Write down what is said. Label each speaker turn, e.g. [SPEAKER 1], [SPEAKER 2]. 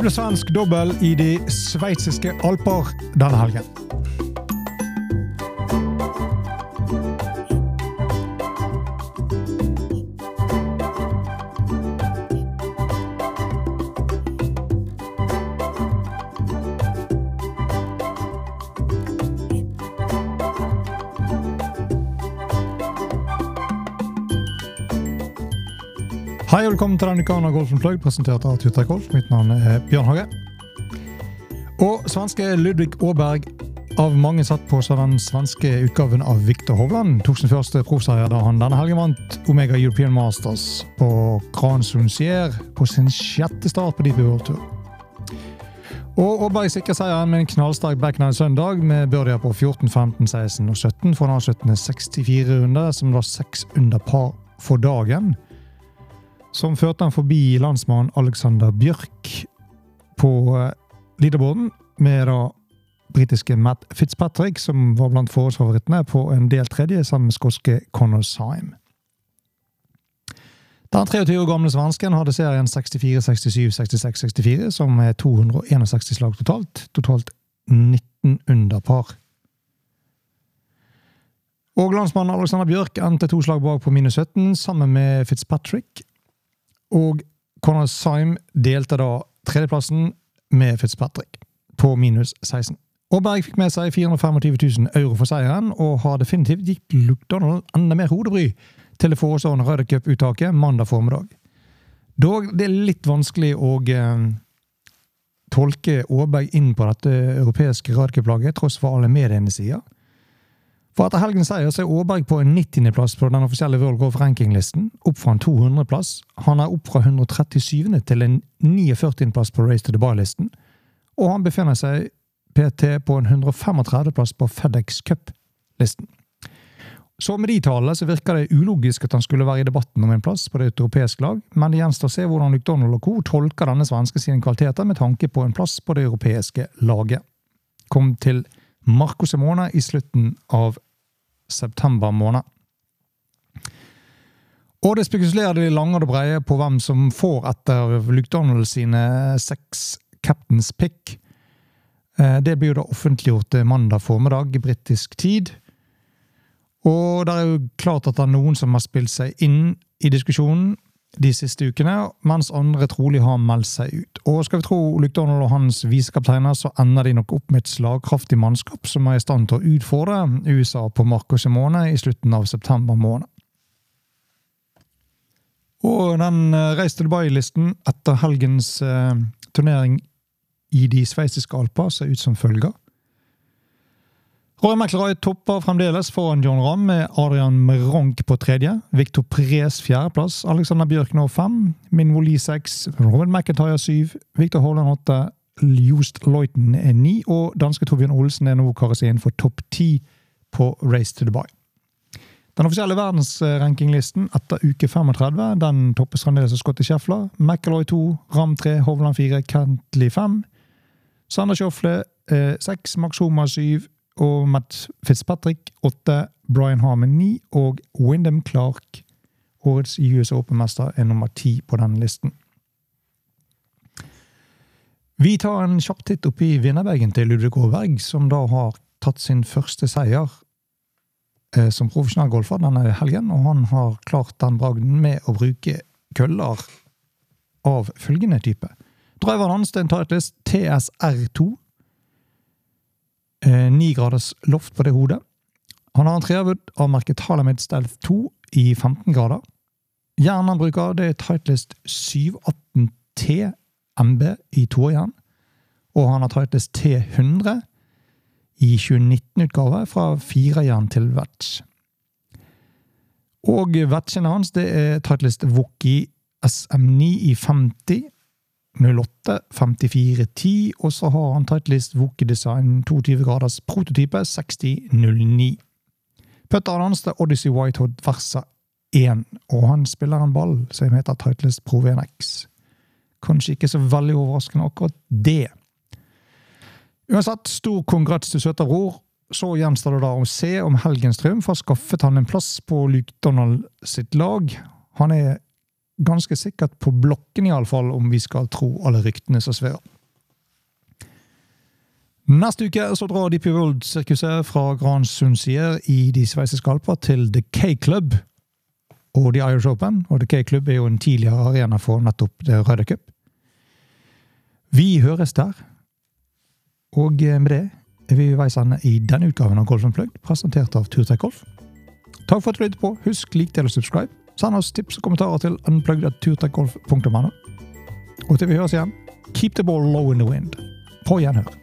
[SPEAKER 1] blir svensk dobbel i de sveitsiske alper denne helgen. Hei og velkommen til denne av Golfen Plug, presentert av Tutter Golf. Mitt navn er Bjørn Hage. Og svenske Ludvig Aaberg, av mange satt på seg den svenske utgaven av Viktor Hovland, tok sin første proffseier da han denne helgen vant Omega European Masters på Cransuncier på sin sjette start på DP World Tour. Og Aaberg sikrer seieren med en knallsterk backhand søndag med birdier på 14, 15, 16 og 17 for en avsluttende 64 runder, som var seks under par for dagen som førte han forbi landsmann Alexander Bjørk på eh, leaderboarden, med da britiske Matt Fitzpatrick, som var blant forhåndsfavorittene, på en del tredje sammen med skotske Connor Syme. Den 23 år gamle svensken hadde serien 64, 67, 66, 64, som er 261 slag totalt. Totalt 19 under par. Og landsmannen Alexander Bjørk endte to slag bak på minus 17, sammen med Fitzpatrick. Og Conor Syme delte da tredjeplassen med Fitzpatrick på minus 16. Og Berg fikk med seg 425 000 euro for seieren, og har definitivt gitt Luke Donald enda mer hodebry til det forestående Ryder Cup-uttaket mandag formiddag. Dog det er litt vanskelig å eh, tolke Aaberg inn på dette europeiske Ryder Cup-laget, tross for alle mediene sier. For etter helgens seier så er Aaberg på en 90.-plass på den offisielle World Golf Ranking-listen, opp fra en 200.-plass. Han er opp fra 137. til en 49.-plass på Race to Dubai-listen. Og han befinner seg PT på en 135.-plass på FedEx Cup-listen. Så med de tallene så virker det ulogisk at han skulle være i debatten om en plass på det europeiske lag, men det gjenstår å se hvordan McDonald Donald og co. tolker denne svenske sine kvaliteter med tanke på en plass på det europeiske laget. Kom til Marco Simona i slutten av september måned. Og det spekulerer det lange og det breie på hvem som får etter Luke Donald sine seks captains pick. Eh, det blir jo da offentliggjort mandag formiddag, i britisk tid. Og det er jo klart at det er noen som har spilt seg inn i diskusjonen de siste ukene, mens andre trolig har meldt seg ut. Og skal vi tro Luke Donald og hans visekapteiner, så ender de nok opp med et slagkraftig mannskap som er i stand til å utfordre USA på Marco Simone i slutten av september måned. Og den eh, Reis til Dubai-listen etter helgens eh, turnering i de sveitsiske alper ser ut som følger. Roy McIlroy topper fremdeles foran John Ramm med Adrian Meronk på tredje. Victor Pres fjerdeplass. Alexander Bjørk nå fem. Minvoli seks. Robin McIntyre syv. Victor Holland åtte. Jost Leuten er ni. Og danske Torbjørn Olsen er nå karet seg inn for topp ti på Race to Dubai. Den offisielle verdensrankinglisten etter uke 35 den toppes fremdeles av Scotty Scheffler. McIlroy 2, Ram 3, Hovland 4, Kentley 5. Sander Schofle 6, eh, Max Homa 7, og Matt Fitzpatrick 8, Brian Harmon 9 og Wyndham Clark, årets US Open-mester, er nummer 10 på denne listen. Vi tar en kjapp titt opp i vinnerbagen til Ludvig Aaberg, som da har tatt sin første seier eh, som profesjonell golfer denne helgen, og han har klart den bragden med å bruke køller av følgende type. Driveren hans er en Titles TSR2 Graders loft på det hodet. Han har en treavwood av merket Halamid Stealth 2 i 15 grader. Jernet han bruker, det er Tightlist 718T MB i toerjern. Og han har Tightlist T100 i 2019-utgave fra firejern til vetch. Og vetsjene hans det er Tightlist Wookie SM9 i 50 08 54 10, og så har han Titleist Woke Design 22 graders prototype 6009. Putteren hans er Odyssey Whitehood Versa 1, og han spiller en ball som heter Titleist Pro V1X. Kanskje ikke så veldig overraskende akkurat det. Uansett, stor kongrats til søta bror. Så gjenstår det da å se om helgens triumf har skaffet han en plass på Luke Donald sitt lag. Han er ganske sikkert på blokken, iallfall, om vi skal tro alle ryktene som svever. Neste uke så drar Deep World-sirkuset fra Grand Sunsier i de sveitsiske alper til The K-Club og The Irish Open. Og The K-Club er jo en tidligere arena for nettopp The Røde Cup. Vi høres der. Og med det er vi i veis ende i denne utgaven av Golf Unplugged, presentert av Turtech Golf. Takk for at du lyttet på. Husk lik, del og subscribe. Send oss tips og kommentarer til unplugged.turtekgolf.no. Og til vi høres igjen, keep the ball low in the wind. På gjenhør.